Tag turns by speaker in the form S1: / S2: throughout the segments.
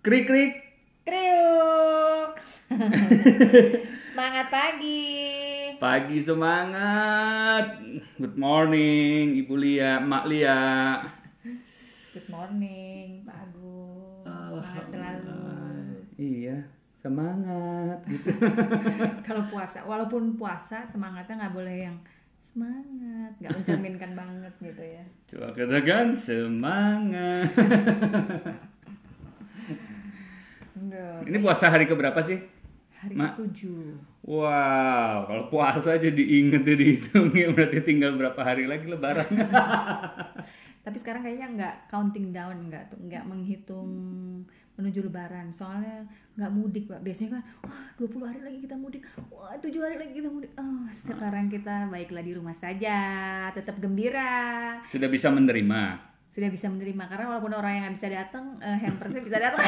S1: Krik krik.
S2: Kriuk. Semangat pagi.
S1: Pagi semangat. Good morning Ibu Lia, Mak Lia.
S2: Good morning, Pak Agung. Semangat selalu.
S1: Iya, semangat gitu.
S2: Kalau puasa, walaupun puasa semangatnya nggak boleh yang semangat, nggak mencerminkan banget gitu ya.
S1: Coba katakan semangat.
S2: Enggak.
S1: Ini puasa hari keberapa sih?
S2: Hari
S1: Ma-
S2: ketujuh.
S1: Wow, kalau puasa jadi inget dihitung ya berarti tinggal berapa hari lagi lebaran.
S2: Tapi sekarang kayaknya nggak counting down, nggak tuh, nggak menghitung menuju lebaran. Soalnya nggak mudik, Pak. Biasanya kan, wah 20 hari lagi kita mudik, wah 7 hari lagi kita mudik. Oh, sekarang kita baiklah di rumah saja, tetap gembira.
S1: Sudah bisa menerima.
S2: Sudah bisa menerima karena walaupun orang yang nggak bisa datang, eh, hampersnya bisa datang.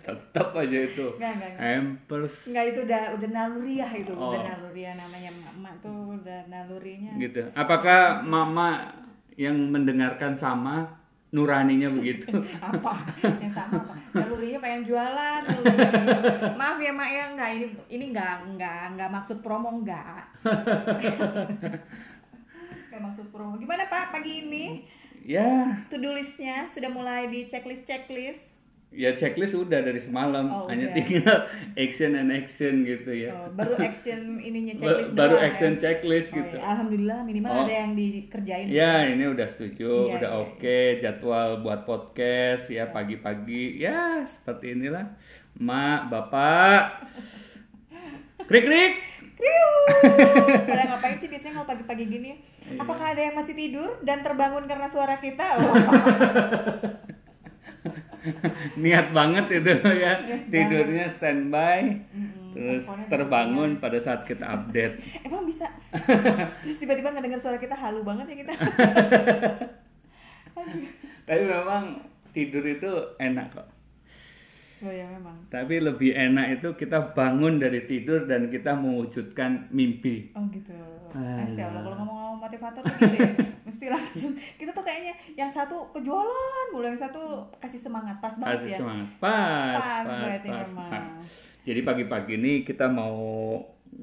S1: Tetap aja itu.
S2: Nggak, nggak, nggak.
S1: Hampers
S2: Enggak itu udah udah naluriah itu, udah
S1: Oh.
S2: naluriah namanya emak tuh udah nalurinya.
S1: gitu. Apakah mama yang mendengarkan sama nuraninya begitu?
S2: apa yang sama apa nalurinya pengen jualan nalurinya. maaf ya mak ya nggak ini ini nggak nggak nggak maksud promo nggak nggak maksud promo gimana pak pagi ini
S1: ya,
S2: to do listnya sudah mulai di checklist checklist
S1: ya checklist udah dari semalam.
S2: Oh,
S1: Hanya
S2: udah.
S1: tinggal action and action gitu ya.
S2: oh, baru action ininya
S1: Ba-
S2: checklist
S1: baru
S2: doang,
S1: action
S2: ya?
S1: checklist
S2: Oh,
S1: gitu.
S2: ya. alhamdulillah minimal
S1: Oh.
S2: ada yang dikerjain
S1: Ya ini udah setuju,
S2: Iya,
S1: udah
S2: iya,
S1: oke jadwal buat podcast ya pagi-pagi ya seperti inilah mak bapak krik krik
S2: pada ngapain sih biasanya kalau pagi-pagi gini
S1: Iya.
S2: apakah ada yang masih tidur dan terbangun karena suara kita oh.
S1: niat banget itu ya
S2: Niat
S1: tidurnya standby terus terbangun pada saat kita update
S2: Emang bisa? Terus tiba-tiba ngedenger suara kita halu banget ya kita.
S1: tapi memang tidur itu enak kok
S2: Oh ya memang.
S1: tapi lebih enak itu kita bangun dari tidur dan kita mewujudkan mimpi
S2: Oh gitu. Masya Allah kalau ngomong-ngomong motivator tuh gitu ya. Mesti langsung kita tuh kayaknya yang satu kejualan, mulu yang satu kasih semangat pas banget
S1: Kasih
S2: ya.
S1: semangat pas
S2: Pas,
S1: pas
S2: berarti
S1: pas,
S2: memang.
S1: pas. jadi pagi-pagi ini kita mau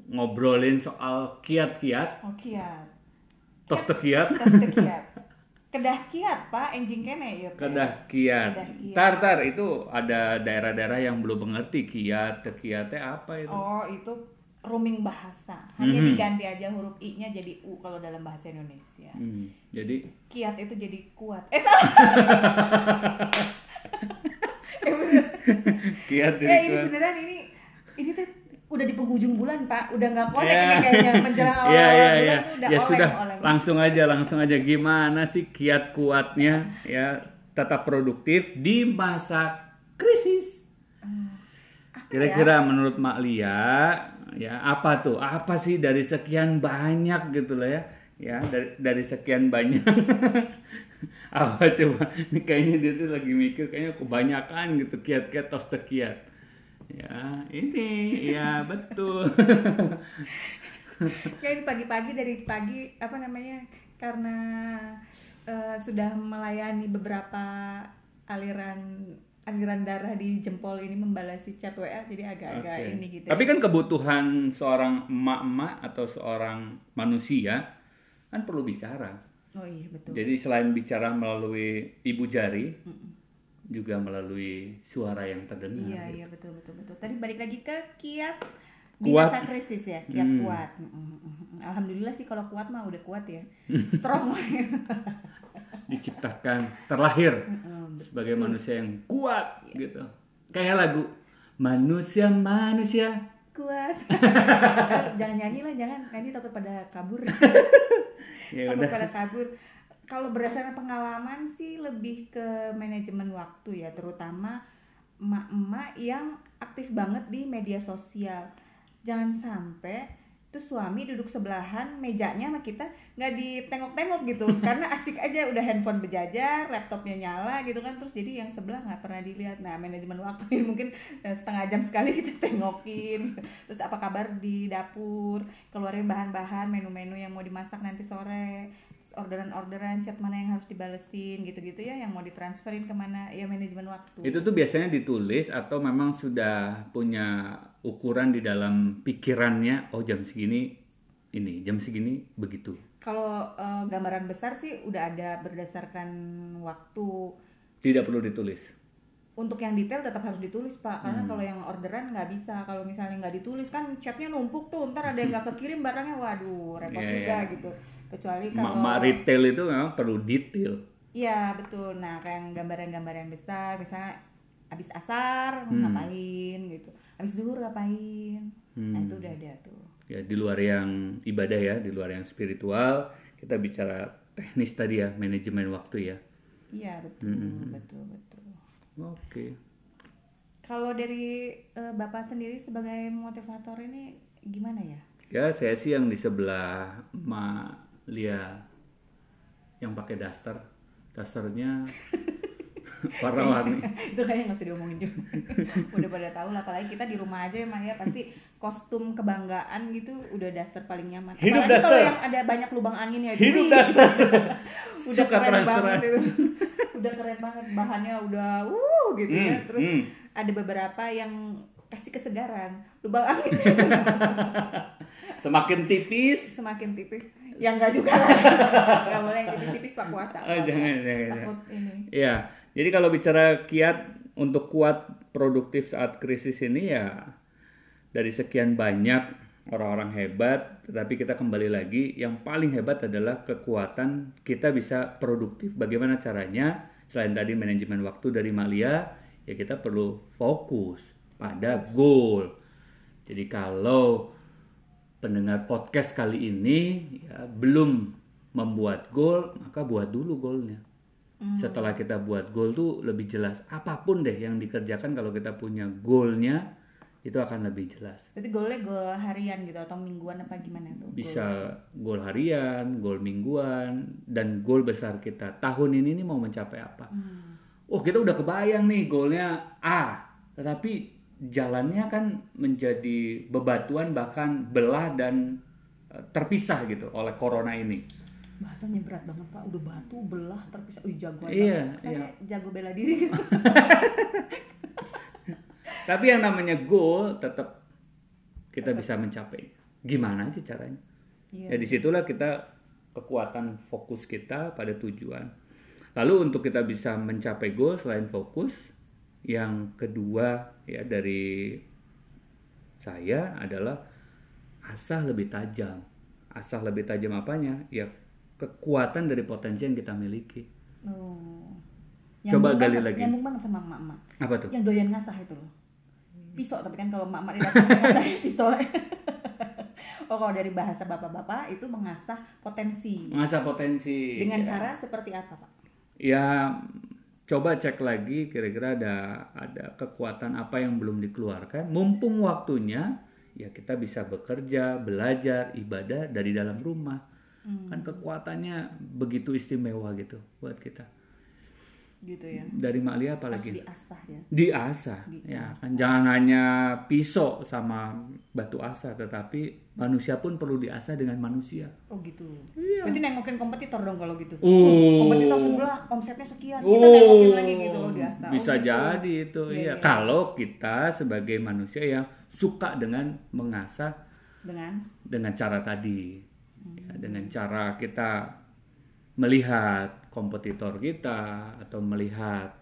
S1: ngobrolin soal kiat-kiat
S2: Oh kiat.
S1: tos tekiat
S2: Tos kiat. Kedah kiat pak, enjing kene ya.
S1: Kedah kiat
S2: Kedah kiat.
S1: tar tar itu ada daerah-daerah yang belum mengerti kiat tekiatnya apa itu
S2: Oh itu rooming bahasa. Hanya
S1: Mhm.
S2: diganti aja huruf i-nya jadi u kalau dalam bahasa Indonesia.
S1: Hmm, jadi
S2: kiat itu jadi kuat. Eh salah. eh,
S1: kiat
S2: Eh,
S1: jadi
S2: ini
S1: kuat.
S2: beneran ini ini tuh udah di penghujung bulan pak, udah nggak kolek
S1: Ya.
S2: ini kayaknya menjelang awal
S1: Iya, iya,
S2: bulan
S1: iya.
S2: tuh udah
S1: ya
S2: oleng
S1: sudah
S2: oleng.
S1: Langsung aja langsung aja gimana sih kiat kuatnya ya tetap produktif di masa krisis
S2: Apa
S1: Kira-kira menurut Mak Lia, ya apa tuh? Apa sih dari sekian banyak gitu lah ya? Ya dari dari sekian banyak. apa coba? Ini kayaknya dia tuh lagi mikir kayaknya kebanyakan gitu kiat-kiat tos tekiat. Ya ini ya betul.
S2: Ya ini pagi-pagi dari pagi apa namanya karena eh, sudah melayani beberapa aliran aliran darah di jempol ini membalasi chat WA jadi agak-agak
S1: Oke.
S2: ini gitu.
S1: Tapi kan kebutuhan seorang emak-emak atau seorang manusia kan perlu bicara.
S2: oh iya betul.
S1: Jadi selain bicara melalui ibu jari, juga melalui suara yang terdengar.
S2: Iya iya betul betul betul. Tadi balik lagi ke kiat di
S1: Kuat.
S2: masa krisis ya, kiat
S1: Hmm.
S2: kuat. Mm, mm, mm. Alhamdulillah sih kalau kuat mah udah kuat ya, strong.
S1: Diciptakan, terlahir sebagai manusia yang kuat gitu. Kayak lagu manusia manusia.
S2: kuat. jangan nyanyi lah, jangan nanti takut pada kabur.
S1: Ya
S2: takut
S1: udah.
S2: pada kabur. Kalau berdasarkan pengalaman sih lebih ke manajemen waktu ya, terutama emak-emak yang aktif banget di media sosial. Jangan sampai tuh suami duduk sebelahan mejanya sama kita nggak ditengok-tengok gitu. Karena asik aja udah handphone berjajar laptopnya nyala gitu kan. Terus jadi yang sebelah nggak pernah dilihat. Nah manajemen waktu ini mungkin eh, setengah jam sekali kita tengokin. Terus apa kabar di dapur? Keluarin bahan-bahan menu-menu yang mau dimasak nanti sore orderan-orderan chat mana yang harus dibalesin gitu-gitu ya yang mau ditransferin ke mana ya manajemen waktu.
S1: Itu tuh biasanya ditulis atau memang sudah punya ukuran di dalam pikirannya, oh jam segini ini, jam segini begitu.
S2: kalau eh, gambaran besar sih udah ada berdasarkan waktu.
S1: Tidak perlu ditulis.
S2: untuk yang detail tetap harus ditulis pak. Karena kalau yang orderan nggak bisa. Kalau misalnya nggak ditulis kan chatnya numpuk tuh. Ntar ada yang nggak kekirim barangnya waduh repot
S1: Iya,
S2: juga
S1: iya.
S2: gitu kecuali kalau
S1: Mak-mak retail itu memang perlu detail.
S2: Iya betul. Nah kayak yang gambaran-gambaran besar, misalnya habis asar
S1: Hmm.
S2: ngapain gitu, habis duhur ngapain. Nah
S1: Hmm.
S2: itu udah ada tuh.
S1: Ya di luar yang ibadah ya, di luar yang spiritual, kita bicara teknis tadi ya, manajemen waktu ya.
S2: Iya betul,
S1: Hmm.
S2: betul betul.
S1: Oke.
S2: Kalau dari eh, bapak sendiri sebagai motivator ini gimana ya?
S1: Ya saya sih yang di sebelah Ma Lia yang pakai daster, dasternya warna-warni.
S2: itu kayaknya nggak usah diomongin juga. udah pada tahu lah, apalagi kita di rumah aja emang ya pasti kostum kebanggaan gitu udah daster paling nyaman.
S1: Hidup
S2: apalagi kalau yang ada banyak lubang angin ya.
S1: Hidup
S2: wih.
S1: daster.
S2: udah
S1: Suka
S2: keren banget itu. udah keren banget bahannya udah uh gitu ya
S1: Hmm,
S2: terus
S1: hmm.
S2: ada beberapa yang kasih kesegaran lubang angin
S1: Semakin tipis,
S2: semakin tipis ya enggak juga lah nggak boleh tipis-tipis pak puasa
S1: Oh, jangan, jangan,
S2: takut ini
S1: Ya, jadi kalau bicara kiat untuk kuat produktif saat krisis ini ya dari sekian banyak orang-orang hebat, tetapi kita kembali lagi yang paling hebat adalah kekuatan kita bisa produktif. Bagaimana caranya? Selain tadi manajemen waktu dari Malia, ya kita perlu fokus pada goal. Jadi kalau pendengar podcast kali ini ya, belum membuat goal, maka buat dulu goalnya. Setelah kita buat goal tuh lebih jelas. Apa pun deh yang dikerjakan kalau kita punya goalnya itu akan lebih jelas.
S2: berarti goalnya goal harian gitu atau mingguan apa gimana tuh
S1: Bisa goal harian, goal mingguan, dan goal besar kita. Tahun ini nih mau mencapai apa? Oh kita udah kebayang nih goalnya A, tetapi jalannya kan menjadi bebatuan bahkan belah dan eh, terpisah gitu oleh corona ini.
S2: bahasanya berat banget pak udah batu belah terpisah Wih, jagoan
S1: Iya,
S2: banget saya jago bela diri gitu
S1: Tapi yang namanya goal tetap kita bisa mencapai. Gimana aja caranya?
S2: Iya.
S1: Ya di situlah kita kekuatan fokus kita pada tujuan. Lalu untuk kita bisa mencapai goal selain fokus, yang kedua ya dari saya adalah asah lebih tajam. Asah lebih tajam apanya? Ya kekuatan dari potensi yang kita miliki.
S2: oh.
S1: Coba
S2: Nyambung
S1: gali
S2: banget,
S1: lagi.
S2: nyambung banget sama emak-emak
S1: Apa tuh?
S2: yang doyan ngasah itu loh pisau tapi kan kalau emak-emak di dapur ngasah pisau oh kalau dari bahasa bapak-bapak itu mengasah potensi
S1: Mengasah potensi.
S2: dengan
S1: Ya.
S2: cara seperti apa pak
S1: ya coba cek lagi kira-kira ada ada kekuatan apa yang belum dikeluarkan. Mumpung waktunya ya kita bisa bekerja belajar ibadah dari dalam rumah. Kan kekuatannya begitu istimewa gitu buat kita
S2: gitu ya.
S1: Dari Malia
S2: harus
S1: apalagi
S2: diasah ya
S1: diasah ya kan. Jangan hanya pisau sama batu asa tetapi manusia pun perlu diasah dengan manusia.
S2: Oh gitu. Berarti nengokin kompetitor dong kalau gitu?
S1: Iya. Oh.
S2: kompetitor sebelah omsetnya sekian. Kita
S1: Oh,
S2: nengokin lagi gitu loh diasah. Oh,
S1: bisa
S2: gitu.
S1: jadi itu
S2: Iya,
S1: iya.
S2: iya.
S1: Kalau kita sebagai manusia yang suka dengan mengasah
S2: dengan?
S1: Dengan cara tadi,
S2: Hmm.
S1: ya, dengan cara kita melihat kompetitor kita atau melihat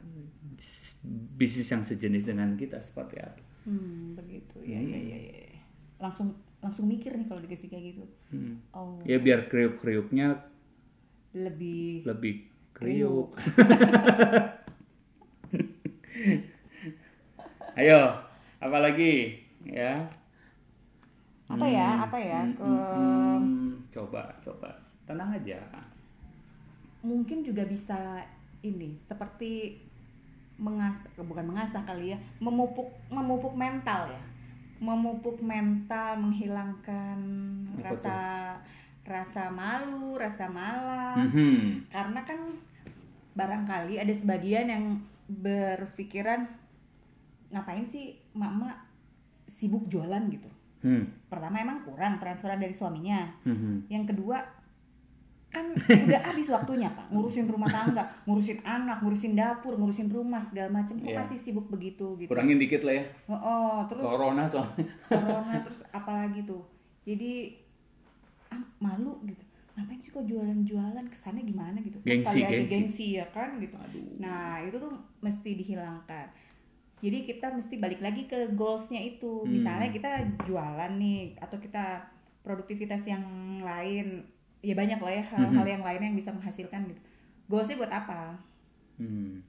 S1: bisnis yang sejenis dengan kita seperti apa.
S2: hmm begitu ya ya ya, ya. langsung langsung mikir nih kalau dikasih kayak gitu
S1: Hmm.
S2: oh
S1: Ya biar kriuk-kriuknya
S2: lebih
S1: lebih kriuk. Ayo, apa lagi ya?
S2: apa ya apa ya ke
S1: Hmm, coba, coba. Tenang aja.
S2: Mungkin juga bisa ini seperti mengasah bukan mengasah kali ya memupuk memupuk mental ya memupuk mental menghilangkan
S1: Apa
S2: rasa rasa malu rasa malas
S1: Mhm.
S2: karena kan barangkali ada sebagian yang berpikiran ngapain sih mama sibuk jualan gitu
S1: Hmm.
S2: pertama emang kurang transferan dari suaminya
S1: Mhm.
S2: yang kedua kan udah habis waktunya pak. Ngurusin rumah tangga ngurusin anak ngurusin dapur ngurusin rumah segala macam kok
S1: Iya.
S2: masih sibuk begitu gitu.
S1: Kurangin dikit lah ya.
S2: oh, oh, terus
S1: Corona soalnya.
S2: corona terus apalagi tuh. Jadi ah, malu gitu. Ngapain sih kok jualan-jualan? Kesannya gimana gitu?
S1: Gengsi,
S2: kali aja
S1: gengsi.
S2: gengsi ya kan gitu. Nah itu tuh mesti dihilangkan. Jadi kita mesti balik lagi ke goalsnya itu.
S1: Hmm.
S2: misalnya kita jualan nih atau kita produktivitas yang lain ya banyak lah ya hal-hal
S1: Mhm.
S2: yang lain yang bisa menghasilkan gitu. Goalsnya buat apa?
S1: Hmm.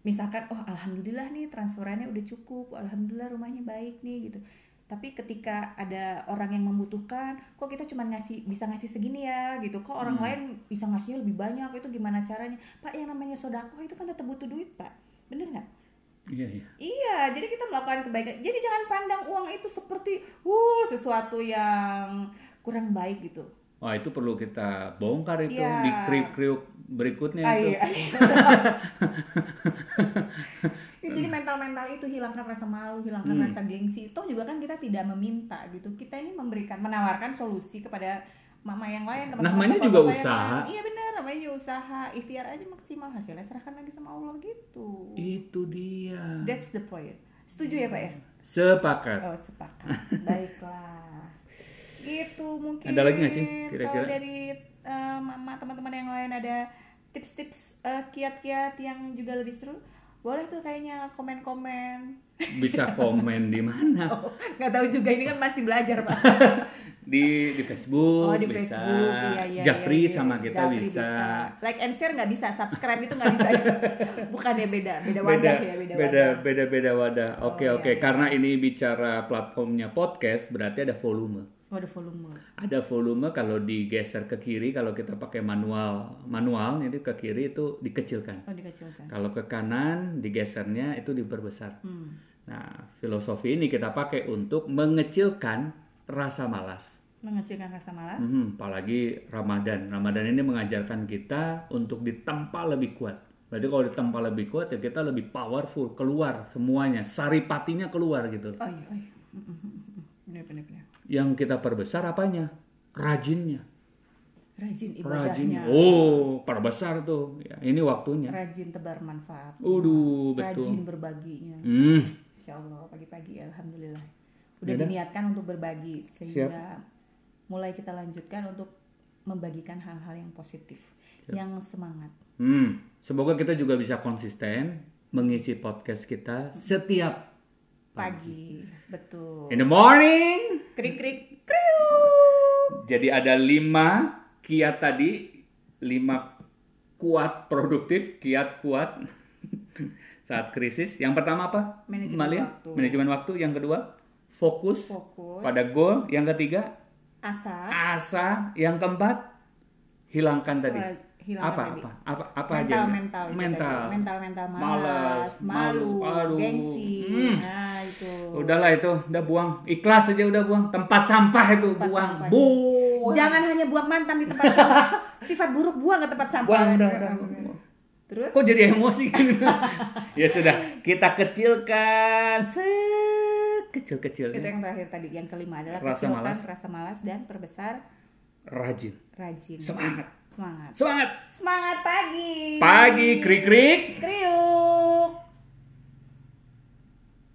S2: misalkan oh alhamdulillah nih transferannya udah cukup alhamdulillah rumahnya baik nih gitu. Tapi ketika ada orang yang membutuhkan kok kita cuma ngasih bisa ngasih segini ya? gitu. Kok orang
S1: Hmm.
S2: lain bisa ngasihnya lebih banyak? Itu gimana caranya? Pak yang namanya sodako itu kan tetap butuh duit pak. Bener nggak?
S1: Iya, iya.
S2: iya jadi kita melakukan kebaikan. Jadi jangan pandang uang itu seperti uh sesuatu yang kurang baik gitu
S1: Wah, itu perlu kita bongkar itu
S2: Iya.
S1: di kriuk-kriuk berikutnya
S2: Ah,
S1: itu.
S2: iya. Ya, jadi mental-mental itu hilangkan rasa malu, hilangkan
S1: Hmm.
S2: rasa gengsi. Toh juga kan kita tidak meminta gitu. Kita ini memberikan, menawarkan solusi kepada mama yang lain, teman-teman
S1: Namanya juga usaha.
S2: lain. Iya benar, namanya juga usaha. Ikhtiar aja maksimal, hasilnya serahkan lagi sama Allah gitu.
S1: Itu dia.
S2: That's the point. Setuju ya Pak ya?
S1: Sepakat.
S2: Oh sepakat. Baiklah. Gitu mungkin.
S1: Ada lagi nggak sih,
S2: Kalau
S1: kira-kira?
S2: dari eh, mama teman-teman yang lain ada tips-tips eh, kiat-kiat yang juga lebih seru, boleh tuh kayaknya komen-komen.
S1: Bisa komen di mana?
S2: Oh, nggak tahu juga ini kan masih belajar pak.
S1: Di di Facebook
S2: Oh di
S1: bisa.
S2: Facebook, iya iya.
S1: Japri
S2: iya, iya.
S1: sama kita
S2: Japri
S1: bisa.
S2: Like and share nggak bisa, subscribe itu nggak bisa. Bukan ya beda, beda
S1: beda
S2: wadah ya, beda,
S1: beda
S2: wadah.
S1: beda beda wadah. Oke
S2: Oh,
S1: oke
S2: iya, iya.
S1: karena ini bicara platformnya podcast berarti ada volume.
S2: Oh, ada volume.
S1: Ada volume kalau digeser ke kiri kalau kita pakai manual manual jadi ke kiri itu dikecilkan.
S2: Oh dikecilkan.
S1: Kalau ke kanan digesernya itu diperbesar.
S2: Hmm.
S1: Nah, filosofi ini kita pakai untuk mengecilkan rasa malas.
S2: Mengecilkan rasa malas.
S1: Mhm, apalagi Ramadan. Ramadan ini mengajarkan kita untuk ditempa lebih kuat. Berarti kalau ditempa lebih kuat ya kita lebih powerful, keluar semuanya, saripatinya keluar gitu.
S2: Oh iya, oh iya. Mm, mm, mm, mm. Benar, benar, benar.
S1: Yang kita perbesar apanya? Rajinnya.
S2: Rajin
S1: Rajin.
S2: ibadahnya.
S1: Oh, perbesar tuh. Ya, ini waktunya.
S2: Rajin tebar manfaat. Rajin
S1: betul.
S2: berbaginya.
S1: Hmm,
S2: Insya Allah pagi-pagi alhamdulillah. Udah diniatkan untuk berbagi sehingga mulai kita lanjutkan untuk membagikan hal-hal yang positif, yang semangat.
S1: hmm. Semoga kita juga bisa konsisten mengisi podcast kita setiap
S2: Pagi, betul.
S1: in the morning.
S2: Krik krik kriuk.
S1: Jadi ada lima kiat tadi, lima kuat produktif, kiat kuat saat krisis. Yang pertama apa?
S2: Manajemen
S1: Malia?
S2: waktu.
S1: Manajemen waktu. Yang kedua, fokus,
S2: Fokus,
S1: pada goal. Yang ketiga,
S2: asa,
S1: asa. Yang keempat, hilangkan tadi.
S2: hilangkan
S1: apa,
S2: tadi.
S1: apa apa apa
S2: mental
S1: aja?
S2: mental itu
S1: mental.
S2: mental mental malas,
S1: Malas,
S2: malu,
S1: malu, aduh.
S2: gengsi
S1: Hmm.
S2: nah itu
S1: Udahlah itu, udah buang. Ikhlas aja udah buang. Tempat sampah itu
S2: Tempat
S1: buang.
S2: sampah.
S1: Buang.
S2: jangan hanya buang mantan di tempat sampah sifat buruk buang ke tempat sampah
S1: Buang, udah, udah.
S2: terus
S1: Kok jadi emosi gini? ya sudah, kita kecilkan kecil-kecil
S2: itu yang terakhir tadi yang kelima adalah
S1: Rasa
S2: kecilkan
S1: malas.
S2: rasa malas dan perbesar
S1: rajin.
S2: rajin
S1: Semangat.
S2: semangat
S1: Semangat.
S2: semangat pagi
S1: Pagi krik-krik.
S2: kriuk